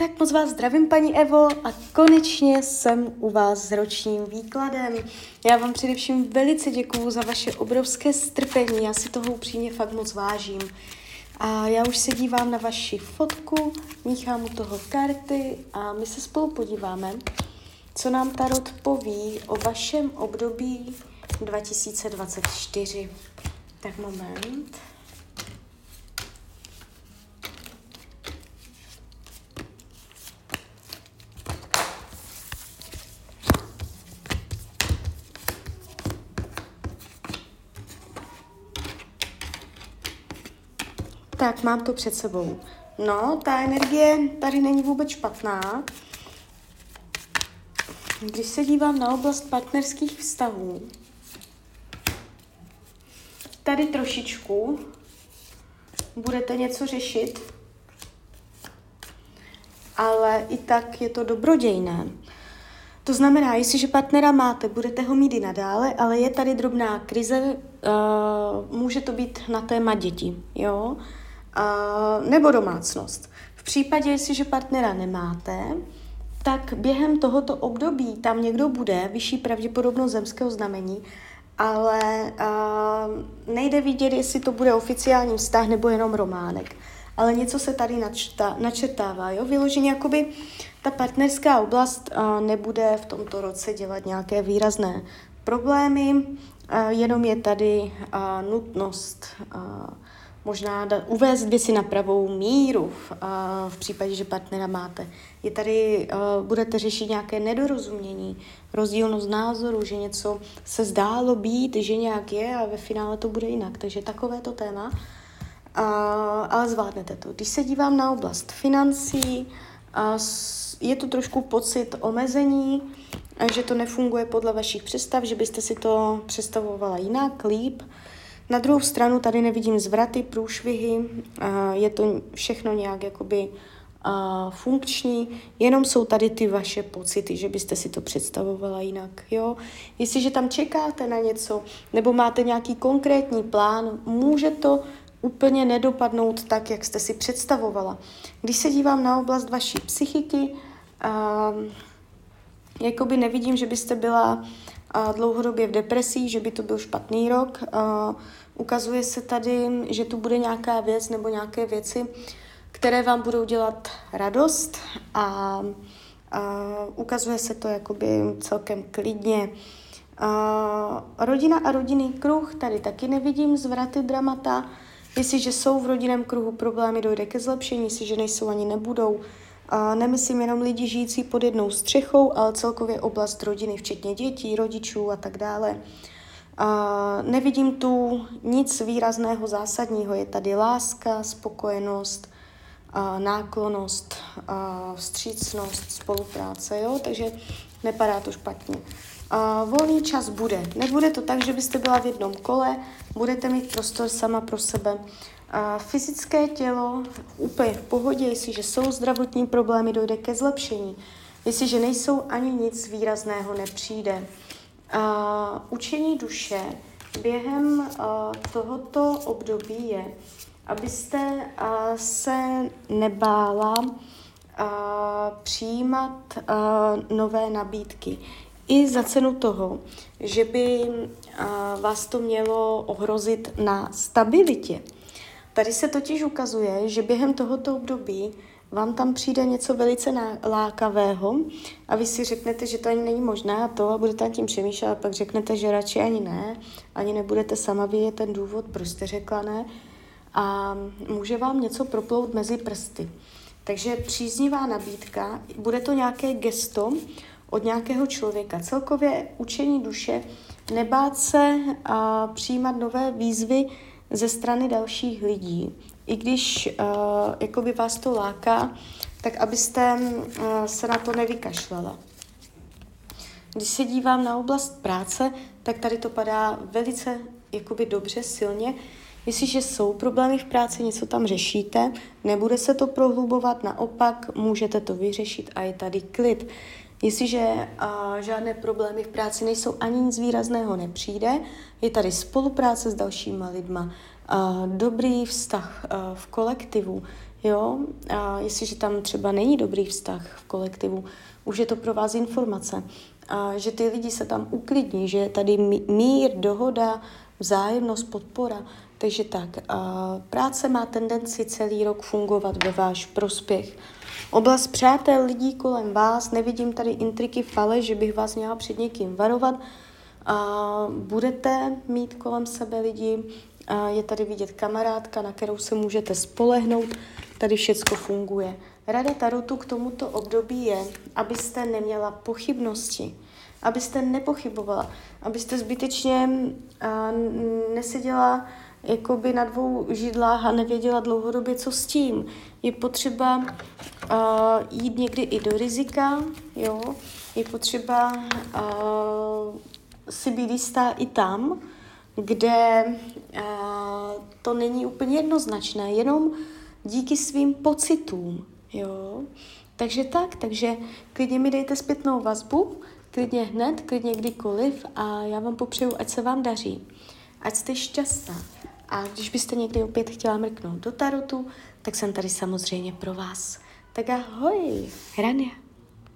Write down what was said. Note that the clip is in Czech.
Tak moc vás zdravím, paní Evo, a konečně jsem u vás s ročním výkladem. Já vám především velice děkuju za vaše obrovské strpení, já si toho upřímně fakt moc vážím. A já už se dívám na vaši fotku, míchám u toho karty a my se spolu podíváme, co nám Tarot poví o vašem období 2024. Tak moment. Tak, mám to před sebou. No, ta energie tady není vůbec špatná. Když se dívám na oblast partnerských vztahů, tady trošičku budete něco řešit, ale i tak je to dobrodějné. To znamená, jestliže partnera máte, budete ho mít i nadále, ale je tady drobná krize, uh, může to být na téma děti, jo? Nebo domácnost. V případě, jestliže partnera nemáte, tak během tohoto období tam někdo bude, vyšší pravděpodobnost zemského znamení, ale uh, nejde vidět, jestli to bude oficiální vztah nebo jenom románek. Ale něco se tady načta, načetává, jo? Vyloženě jakoby ta partnerská oblast uh, nebude v tomto roce dělat nějaké výrazné problémy, uh, jenom je tady uh, nutnost uh, možná da, uvést věci na pravou míru v, v případě, že partnera máte. Je tady, uh, budete řešit nějaké nedorozumění, rozdílnost názoru, že něco se zdálo být, že nějak je a ve finále to bude jinak. Takže takové to téma. Uh, ale zvládnete to. Když se dívám na oblast financí, uh, je tu trošku pocit omezení, že to nefunguje podle vašich představ, že byste si to představovala jinak, líp. Na druhou stranu tady nevidím zvraty, průšvihy, je to všechno nějak jakoby funkční, jenom jsou tady ty vaše pocity, že byste si to představovala jinak, jo. Jestliže tam čekáte na něco, nebo máte nějaký konkrétní plán, může to úplně nedopadnout tak, jak jste si představovala. Když se dívám na oblast vaší psychiky, jakoby nevidím, že byste byla dlouhodobě v depresí, že by to byl špatný rok. Ukazuje se tady, že tu bude nějaká věc nebo nějaké věci, které vám budou dělat radost a, ukazuje se to jakoby celkem klidně. Rodina a rodinný kruh, tady taky nevidím zvraty dramata. Jestliže jsou v rodinném kruhu problémy, dojde ke zlepšení, jestliže nejsou ani nebudou. Nemyslím jenom lidi žijící pod jednou střechou, ale celkově oblast rodiny, včetně dětí, rodičů a tak dále. Nevidím tu nic výrazného, zásadního. Je tady láska, spokojenost, náklonost, vstřícnost, spolupráce, jo? takže nepadá to špatně. Volný čas bude. Nebude to tak, že byste byla v jednom kole, budete mít prostor sama pro sebe. A fyzické tělo úplně v pohodě, jestliže jsou zdravotní problémy, dojde ke zlepšení. Jestliže nejsou, ani nic výrazného nepřijde. A učení duše během tohoto období je, abyste se nebála přijímat nové nabídky. I za cenu toho, že by vás to mělo ohrozit na stabilitě. Tady se totiž ukazuje, že během tohoto období vám tam přijde něco velice lákavého a vy si řeknete, že to ani není možné a to a budete tím přemýšlet a pak řeknete, že radši ani ne, ani nebudete sama vědět ten důvod, proč jste řekla ne a může vám něco proplout mezi prsty. Takže příznivá nabídka, bude to nějaké gesto od nějakého člověka. Celkově učení duše, nebát se a přijímat nové výzvy, ze strany dalších lidí. I když uh, jakoby vás to láká, tak abyste uh, se na to nevykašlala. Když se dívám na oblast práce, tak tady to padá velice jakoby dobře, silně. Jestliže jsou problémy v práci, něco tam řešíte, nebude se to prohlubovat, naopak můžete to vyřešit a je tady klid. Jestliže uh, žádné problémy v práci nejsou, ani nic výrazného nepřijde, je tady spolupráce s dalšíma lidma, uh, dobrý vztah uh, v kolektivu, jo, a jestliže tam třeba není dobrý vztah v kolektivu, už je to pro vás informace, a že ty lidi se tam uklidní, že je tady mír, dohoda, vzájemnost, podpora. Takže tak, práce má tendenci celý rok fungovat ve váš prospěch. Oblast přátel lidí kolem vás, nevidím tady intriky fale, že bych vás měla před někým varovat. Budete mít kolem sebe lidi, je tady vidět kamarádka, na kterou se můžete spolehnout, tady všechno funguje. Rada Tarotu k tomuto období je, abyste neměla pochybnosti, abyste nepochybovala, abyste zbytečně a, neseděla jakoby na dvou židlách a nevěděla dlouhodobě, co s tím. Je potřeba uh, jít někdy i do rizika, jo? je potřeba uh, si být jistá i tam, kde uh, to není úplně jednoznačné, jenom díky svým pocitům. Jo? Takže tak, takže klidně mi dejte zpětnou vazbu, klidně hned, klidně kdykoliv a já vám popřeju, ať se vám daří, ať jste šťastná. A když byste někdy opět chtěla mrknout do tarotu, tak jsem tady samozřejmě pro vás. Tak ahoj, Hrania.